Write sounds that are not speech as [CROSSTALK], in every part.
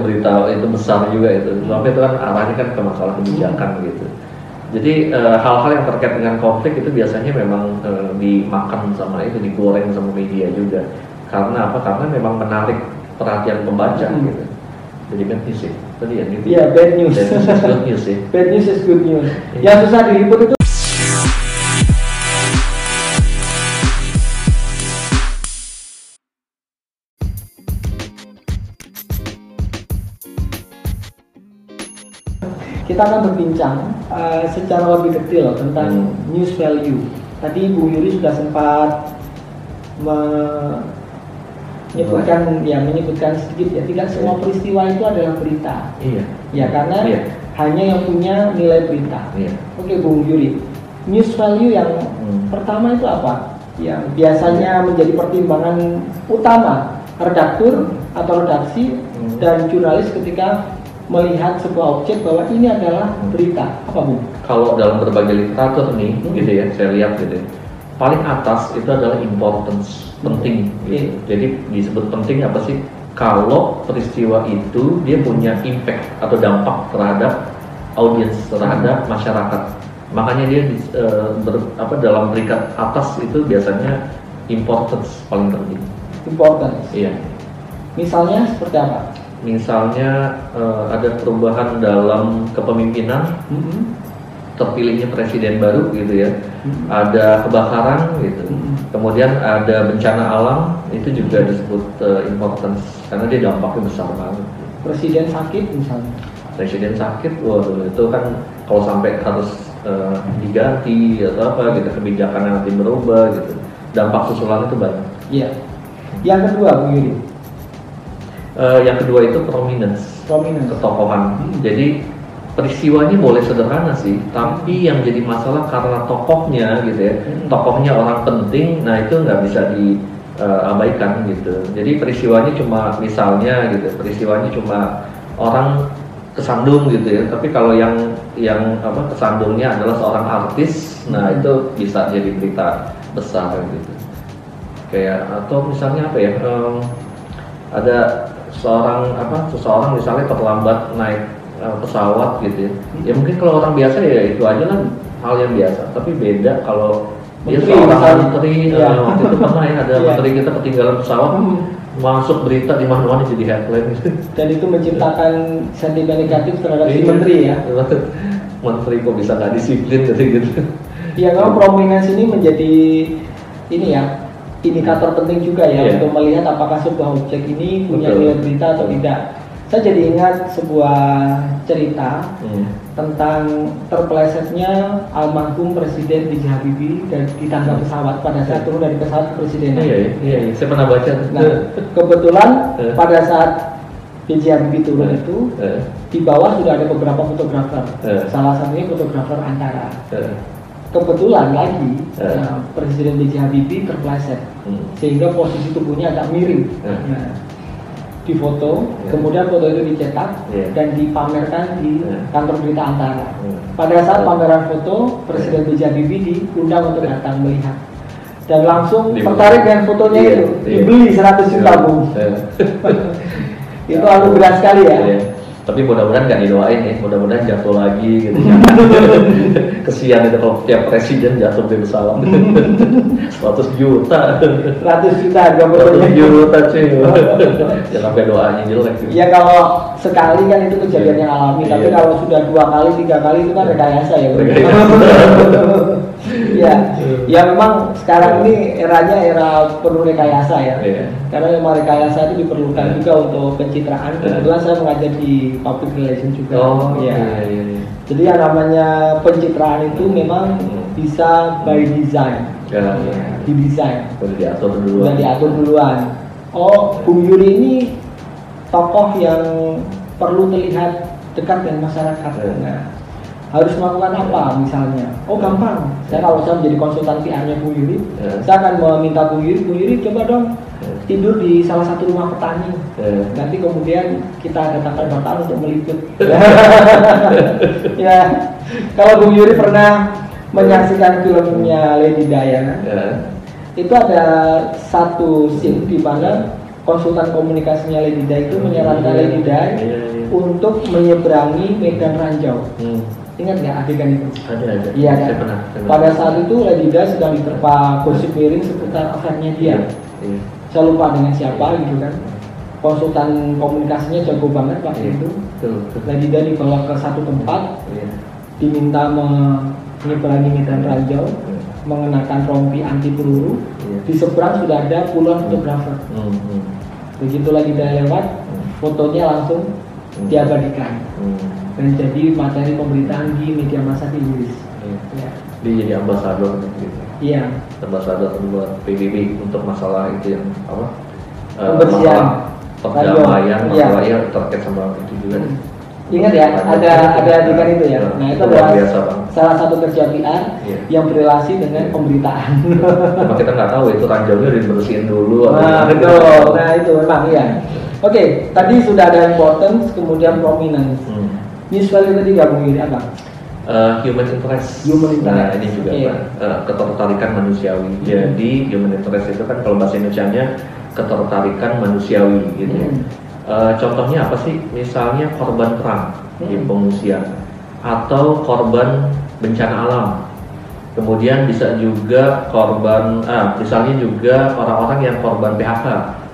berita itu besar juga itu. Tapi itu kan arahnya kan ke masalah kebijakan gitu. Jadi eh, hal-hal yang terkait dengan konflik itu biasanya memang eh, dimakan sama itu, digoreng sama media juga. Karena apa? Karena memang menarik perhatian pembaca Hmm. gitu. Jadi bad news ya. Tadi ya gitu. Iya, bad news. Bad news is good news ya. Bad news is good news. Iya. Yang susah diliput itu kita akan berbincang uh, secara lebih detail tentang Hmm. news value. Tadi Bu Yuri sudah sempat menyebutkan ya menyebutkan sedikit ya tidak semua peristiwa itu adalah berita. Iya. Ya karena Iya. hanya yang punya nilai berita. Iya. Oke Bung Yuri, news value yang Hmm. pertama itu apa? Yang biasanya menjadi pertimbangan utama redaktur atau redaksi Hmm. dan jurnalis ketika melihat sebuah objek bahwa ini adalah Hmm. berita. Apa Bung? Kalau dalam berbagai literatur nih, Hmm. gitu ya, saya lihat gitu. ya, Paling atas itu adalah importance, penting. Gitu. Iya. Jadi disebut penting apa sih? Kalau peristiwa itu dia punya impact atau dampak terhadap audiens, terhadap masyarakat. Makanya dia di- eh, ber- apa dalam peringkat atas itu biasanya importance paling penting. Importance. Iya. Misalnya seperti apa? Misalnya eh, ada perubahan dalam kepemimpinan, Mhm. terpilihnya presiden baru gitu ya. Mhm. ada kebakaran gitu Hmm. kemudian ada bencana alam itu juga disebut uh, importance karena dia dampaknya besar banget Presiden sakit misalnya. presiden sakit waduh itu kan kalau sampai harus uh, diganti atau apa gitu kebijakannya nanti berubah gitu dampak susulan itu banyak Iya. Yang kedua Yuri, Uh, yang kedua itu prominence prominence. ketokohan Hmm. jadi peristiwanya boleh sederhana sih tapi yang jadi masalah karena tokohnya gitu ya Hmm. tokohnya orang penting nah itu nggak bisa diabaikan gitu jadi peristiwanya cuma misalnya gitu peristiwanya cuma orang kesandung gitu ya tapi kalau yang yang apa kesandungnya adalah seorang artis nah Hmm. itu bisa jadi berita besar gitu kayak atau misalnya apa ya em, ada seorang apa seseorang misalnya terlambat naik eh, pesawat gitu ya ya mungkin kalau orang biasa ya itu aja kan hal yang biasa tapi beda kalau dia Menteri, seorang misalnya. menteri Iya. eh, waktu itu pernah ya ada [LAUGHS] Iya. menteri kita ketinggalan pesawat Hmm. masuk berita di mana-mana jadi headline gitu. Dan itu menciptakan sentimen negatif terhadap si Iya. menteri ya. [LAUGHS] menteri kok bisa nggak disiplin gitu gitu Ya kalau prominence ini menjadi ini ya indikator penting juga ya Iya. untuk melihat apakah sebuah objek ini punya Betul. nilai berita atau tidak. Saya jadi ingat sebuah cerita Hmm. tentang terpelesetnya almarhum Presiden B.J. Habibie dan di tangga pesawat pada saat turun dari pesawat kepresidenan. iya iya iya iya. saya pernah baca Nah, kebetulan Eh. pada saat B.J. Habibie turun itu di bawah sudah ada beberapa fotografer. Salah satunya fotografer antara. Kebetulan lagi nah, Presiden B.J. Habibie terpleset hmm. sehingga posisi tubuhnya agak miring. Eh. Nah, di foto, Ya. kemudian foto itu dicetak Ya. dan dipamerkan di Ya. kantor berita antara. Hmm. Pada saat pameran foto, Presiden B.J. Habibie diundang untuk datang melihat dan langsung Dibeli. tertarik dengan fotonya Iya, itu, iya. dibeli 100 juta Iya. bu. Eh. [LAUGHS] itu anugerah sekali ya. Iya. Tapi mudah-mudahan nggak didoain ya, mudah-mudahan jatuh lagi gitu. [LAUGHS] Kesian itu kalau tiap presiden jatuh dari pesawat. [LAUGHS] 100 juta. 100 juta harga 100 fotonya. juta cuy. ya sampai doanya jelek. gitu. Ya kalau sekali kan itu kejadian yang alami, tapi Iya. kalau sudah dua kali, tiga kali itu kan rekayasa ya. Ya, ya memang sekarang ini eranya era penuh rekayasa ya. Iya. Karena memang rekayasa itu diperlukan Iya. juga untuk pencitraan. Iya. Kebetulan saya mengajar di public relation juga. Oh ya. Jadi yang namanya pencitraan itu memang Hmm. bisa by design, Ya, ya. didesain. Diatur dulu. Sudah diatur duluan. Oh, Bung Yuri ini tokoh yang perlu terlihat dekat dengan masyarakat. Nah, harus melakukan apa misalnya? Oh, gampang. Saya kalau saya menjadi konsultan PR-nya Bung Yuri, Eh. saya akan meminta Bung Yuri, Bung Yuri coba dong Eh. tidur di salah satu rumah petani. Eh. Nanti kemudian kita datangkan bapak untuk meliput. [LAUGHS] [LAUGHS] ya, kalau Bung Yuri pernah menyaksikan filmnya Lady Diana, Ya. itu ada satu scene di mana konsultan komunikasinya Lady Di itu menyarankan Iya, Lady Di iya, iya. untuk menyeberangi Medan Ranjau. Hmm. Ingat nggak adegan itu? Ada ada. Iya Saya kan? pernah. saya Pada pernah. saat itu Lady Di sedang diterpa gosip miring seputar affairnya dia. Iya. Saya lupa dengan siapa gitu kan. Konsultan komunikasinya jago banget waktu Iya. itu. Betul. betul. Lady Di dibawa ke satu tempat, Iya. diminta menyeberangi Medan Ranjau, Iya. mengenakan rompi anti peluru. Iya. Di seberang sudah ada puluhan fotografer. Hmm, hmm, Begitu lagi dia lewat, fotonya langsung diabadikan. Dan jadi materi pemberitaan di media massa di Inggris. Iya. Ya. Dia jadi ambasador gitu. Iya, Ambasador buat PBB untuk masalah itu yang apa? eh, Pembersihan. masalah perdamaian, Iya. masalah ya terkait sama itu juga. Hmm. Ingat ya, ada ada adegan itu ya. Nah itu luar adalah biasa bang. salah satu kerja PR Iya. yang berrelasi dengan pemberitaan. Cuma kita nggak tahu itu ranjaunya dibersihin dulu. atau Nah betul, nah itu memang iya. Oke, tadi sudah ada importance, kemudian prominence. Hmm. News value ketiga Bung Yuri apa? Eh, human interest. Human Nah, interest. ini juga Oke. Pak. Eh, ketertarikan manusiawi. Jadi human interest itu kan kalau bahasa Indonesia-nya ketertarikan manusiawi gitu ya. Hmm. Eh, contohnya apa sih? Misalnya korban perang di Hmm. pengungsian atau korban bencana alam. Kemudian bisa juga korban, ah, misalnya juga orang-orang yang korban PHK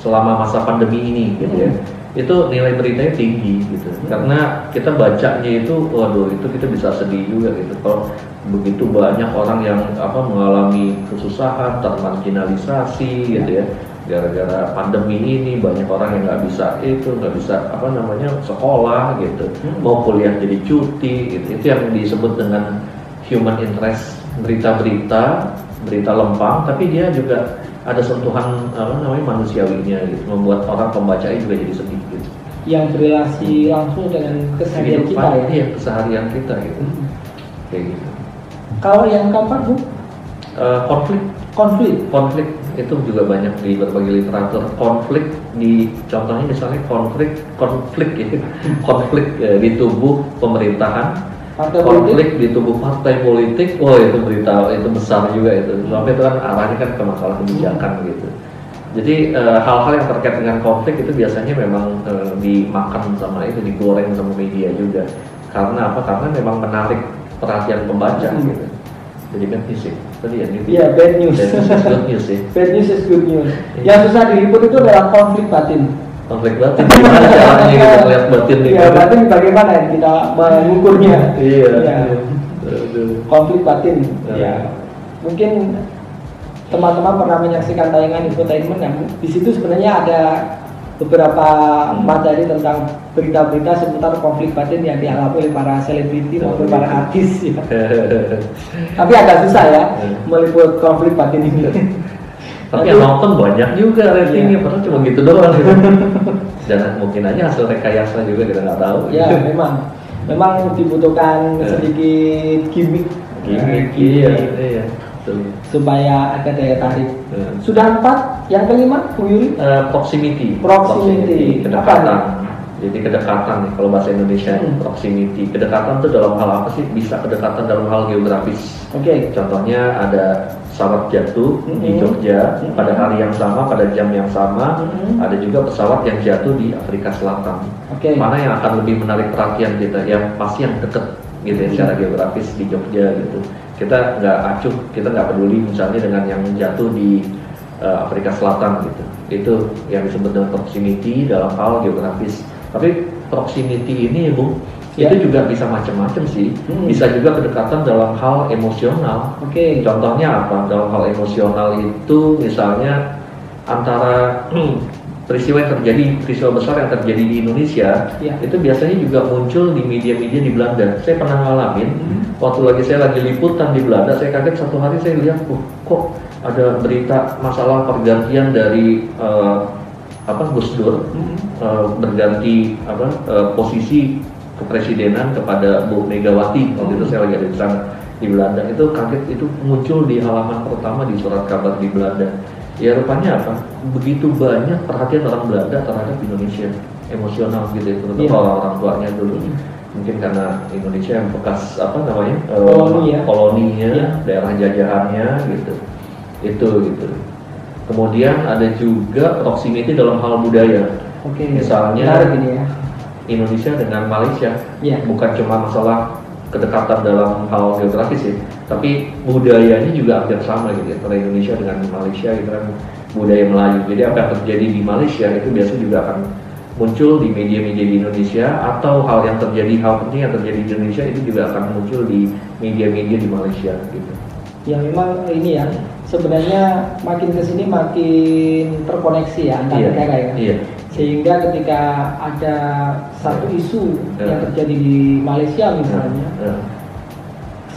selama masa pandemi ini, gitu ya. Hmm. Itu nilai beritanya tinggi, gitu. Karena kita bacanya itu, waduh, itu kita bisa sedih juga, gitu. Kalau begitu banyak orang yang apa mengalami kesusahan, termarginalisasi, gitu ya gara-gara pandemi ini banyak orang yang nggak bisa itu nggak bisa apa namanya sekolah gitu Hmm. mau kuliah jadi cuti gitu. itu yang disebut dengan human interest berita-berita berita lempang tapi dia juga ada sentuhan apa namanya manusiawinya gitu membuat orang pembacanya juga jadi sedih Yang berrelasi langsung dengan keseharian kita ya. iya keseharian kita gitu Hmm. kayak gitu. Kalau yang keempat Bu, Eh, konflik. Konflik. konflik. Itu juga banyak di berbagai literatur. Konflik di contohnya misalnya konflik konflik ya. [LAUGHS] Konflik eh, di tubuh pemerintahan. Partai konflik politik. di tubuh partai politik. Oh itu berita itu besar juga itu. Sampai itu kan arahnya kan ke masalah kebijakan gitu jadi eh, hal-hal yang terkait dengan konflik itu biasanya memang eh, dimakan sama itu digoreng sama media juga karena apa karena memang menarik perhatian pembaca Hmm. gitu jadi bad news ya tadi ya gitu Iya, bad news. Bad news is good news ya [LAUGHS] Bad news is good news. Iya. Yang susah diliput itu adalah konflik batin. konflik batin gimana caranya [LAUGHS] kita melihat batin nih Ya, batin bagaimana ya kita mengukurnya? iya Ya. Konflik batin. Ya. Ya. Mungkin teman-teman pernah menyaksikan tayangan infotainment yang di situ sebenarnya ada beberapa materi tentang berita-berita seputar konflik batin yang dialami oleh para selebriti maupun para artis ya. [LAUGHS] Tapi agak susah ya meliput konflik batin ini. tapi yang nonton banyak juga ratingnya Iya. padahal cuma gitu doang [LAUGHS] dan mungkin aja hasil rekayasa juga kita nggak tahu ya memang memang dibutuhkan Ya. sedikit gimmick gimmick iya iya betul. supaya ada daya tarik. Eh, Sudah empat, yang kelima Bu Yuri eh, proximity Proximity. kedekatan jadi kedekatan nih kalau bahasa Indonesia Hmm. proximity kedekatan itu dalam hal apa sih bisa kedekatan dalam hal geografis Oke. Contohnya ada pesawat jatuh di Mhm. Jogja Mhm. pada hari yang sama, pada jam yang sama. Mhm. Ada juga pesawat yang jatuh di Afrika Selatan. Oke. Mana yang akan lebih menarik perhatian kita? Yang pasti yang deket gitu ya, Mhm. secara geografis di Jogja gitu. Kita nggak acuh, kita nggak peduli misalnya dengan yang jatuh di eh, Afrika Selatan gitu. Itu yang disebut dengan proximity dalam hal geografis. Tapi proximity ini, Bu, Ya. itu juga bisa macam-macam sih. Hmm. Bisa juga kedekatan dalam hal emosional. Oke. Contohnya apa? Dalam hal emosional itu misalnya antara [CLEARS THROAT] peristiwa yang terjadi, peristiwa besar yang terjadi di Indonesia, Ya. itu biasanya juga muncul di media-media di Belanda. Saya pernah ngalamin, Hmm. Waktu lagi saya lagi liputan di Belanda, saya kaget satu hari saya lihat, "Uh, kok ada berita masalah pergantian dari eh, apa Gus Dur Hmm. eh, berganti apa eh, posisi kepresidenan kepada Bu Megawati. Waktu itu saya lagi ada di sana di Belanda. Itu kaget itu muncul di halaman pertama di surat kabar di Belanda. Ya rupanya apa? Begitu banyak perhatian orang Belanda terhadap Indonesia. Emosional gitu ya terutama Iya. orang-orang tuanya dulu mungkin karena Indonesia yang bekas apa namanya eh, Koloni ya. koloninya Iya. daerah jajahannya gitu itu gitu Kemudian ada juga proximity dalam hal budaya. Oke. Misalnya- Menarik ini ya. Indonesia dengan Malaysia Iya. bukan cuma masalah kedekatan dalam hal geografis ya, tapi budayanya juga hampir sama gitu ya, antara Indonesia dengan Malaysia gitu kan budaya Melayu. Jadi apa yang terjadi di Malaysia itu biasanya juga akan muncul di media-media di Indonesia atau hal yang terjadi hal penting yang terjadi di Indonesia itu juga akan muncul di media-media di Malaysia gitu. Ya memang ini ya sebenarnya makin ke sini makin terkoneksi ya antar Iya, negara ya. Iya. Sehingga ketika ada satu isu Ya. yang terjadi di Malaysia misalnya, Ya,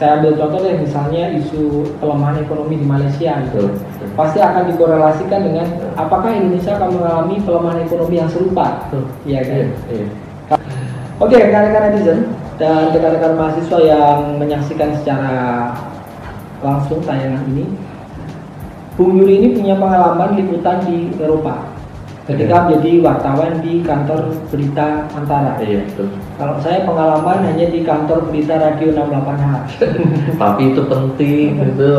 saya ambil contoh deh misalnya isu pelemahan ekonomi di Malaysia gitu. betul. Pasti akan dikorelasikan dengan apakah Indonesia akan mengalami pelemahan ekonomi yang serupa. Iya kan? Iya, iya. Oke, rekan-rekan netizen dan rekan-rekan mahasiswa yang menyaksikan secara langsung tayangan ini, Bung Yuri ini punya pengalaman liputan di Eropa ketika menjadi wartawan di kantor berita Antara. Iya, betul. Kalau saya pengalaman hanya di kantor berita Radio 68H. [LAUGHS] Tapi itu penting [LAUGHS] itu.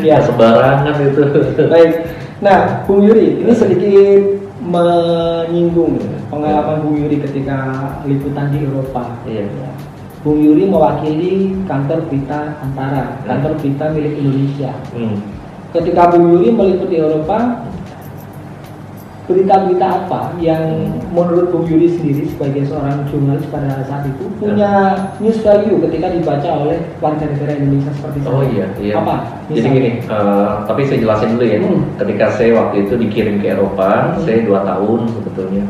Iya. Ya. sembarangan itu. Baik. Nah, Bung Yuri, ini sedikit menyinggung pengalaman Bung Yuri ketika liputan di Eropa. Iya. Ya. Bung Yuri mewakili kantor berita Antara, kantor berita milik Indonesia. Hmm. Ketika Bung Yuri meliput di Eropa, berita-berita apa yang menurut Bung Yuri sendiri sebagai seorang jurnalis pada saat itu punya news value ketika dibaca oleh warga negara Indonesia seperti Oh saya? iya, iya. Apa? Jadi Misalnya? gini, eh, tapi saya jelasin dulu ya. Hmm. Ketika saya waktu itu dikirim ke Eropa, Hmm. saya dua tahun sebetulnya.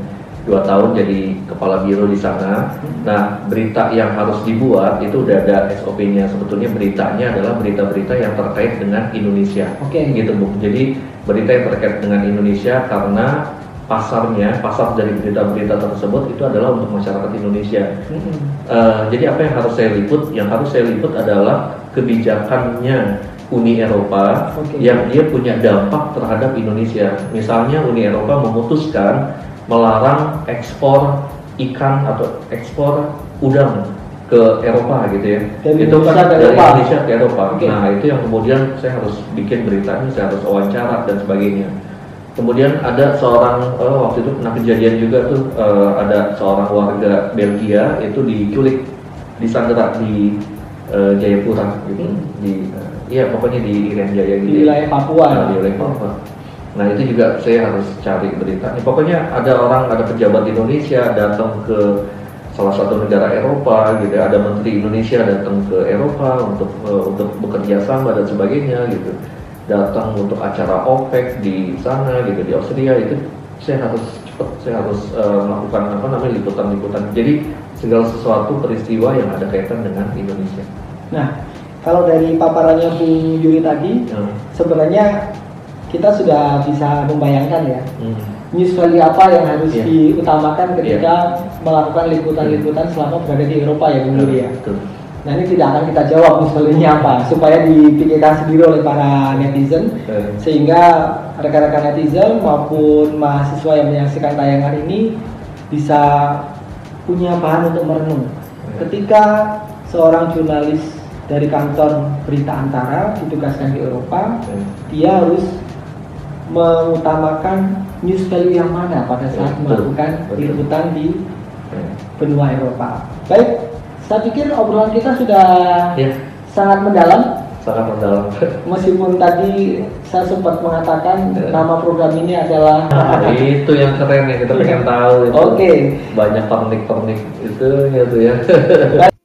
Dua tahun jadi kepala biro di sana. Nah, berita yang harus dibuat itu udah ada SOP-nya. Sebetulnya beritanya adalah berita-berita yang terkait dengan Indonesia. Oke. Gitu, Bu. Jadi berita yang terkait dengan Indonesia karena pasarnya, pasar dari berita-berita tersebut itu adalah untuk masyarakat Indonesia. Mm-mm. Eh, jadi apa yang harus saya liput? Yang harus saya liput adalah kebijakannya Uni Eropa Oke. yang dia punya dampak terhadap Indonesia. Misalnya Uni Eropa memutuskan melarang ekspor ikan atau ekspor udang ke Eropa gitu ya. Dari itu kan dari Eropa. Indonesia ke Eropa. Oke. Nah itu yang kemudian saya harus bikin beritanya, saya harus wawancara dan sebagainya. Kemudian ada seorang eh, waktu itu pernah kejadian juga tuh eh, ada seorang warga Belgia itu diculik di Sandera di eh, Jayapura gitu Hmm. di eh, iya pokoknya di Irian Jaya gitu Di ya. wilayah Papua. Nah, di wilayah Papua. Nah itu juga saya harus cari beritanya. Pokoknya ada orang, ada pejabat Indonesia datang ke salah satu negara Eropa, gitu. Ada menteri Indonesia datang ke Eropa untuk eh, untuk bekerja sama dan sebagainya, gitu. Datang untuk acara OPEC di sana, gitu di Austria itu saya harus cepat, saya harus eh, melakukan apa namanya liputan-liputan. Jadi segala sesuatu peristiwa yang ada kaitan dengan Indonesia. Nah, kalau dari paparannya Bung Yuri tadi, Hmm. sebenarnya kita sudah bisa membayangkan ya Hmm. news value apa yang harus Iya. diutamakan ketika melakukan liputan-liputan selama berada di Eropa ya Bung Yuri ya. Betul. Nah ini tidak akan kita jawab news value-nya apa supaya dipikirkan sendiri oleh para netizen Eh, sehingga rekan-rekan netizen maupun mahasiswa yang menyaksikan tayangan ini bisa punya bahan untuk merenung. Ketika seorang jurnalis dari kantor berita antara ditugaskan di Eropa, eh. dia harus mengutamakan news value yang mana pada saat Betul, melakukan liputan di benua Eropa. Baik, saya pikir obrolan kita sudah Ya, sangat mendalam. sangat mendalam. [LAUGHS] Meskipun tadi saya sempat mengatakan Ya. nama program ini adalah Nah, itu yang keren ya kita pengen tahu itu. Oke. Banyak pernik-pernik itu gitu ya. [LAUGHS]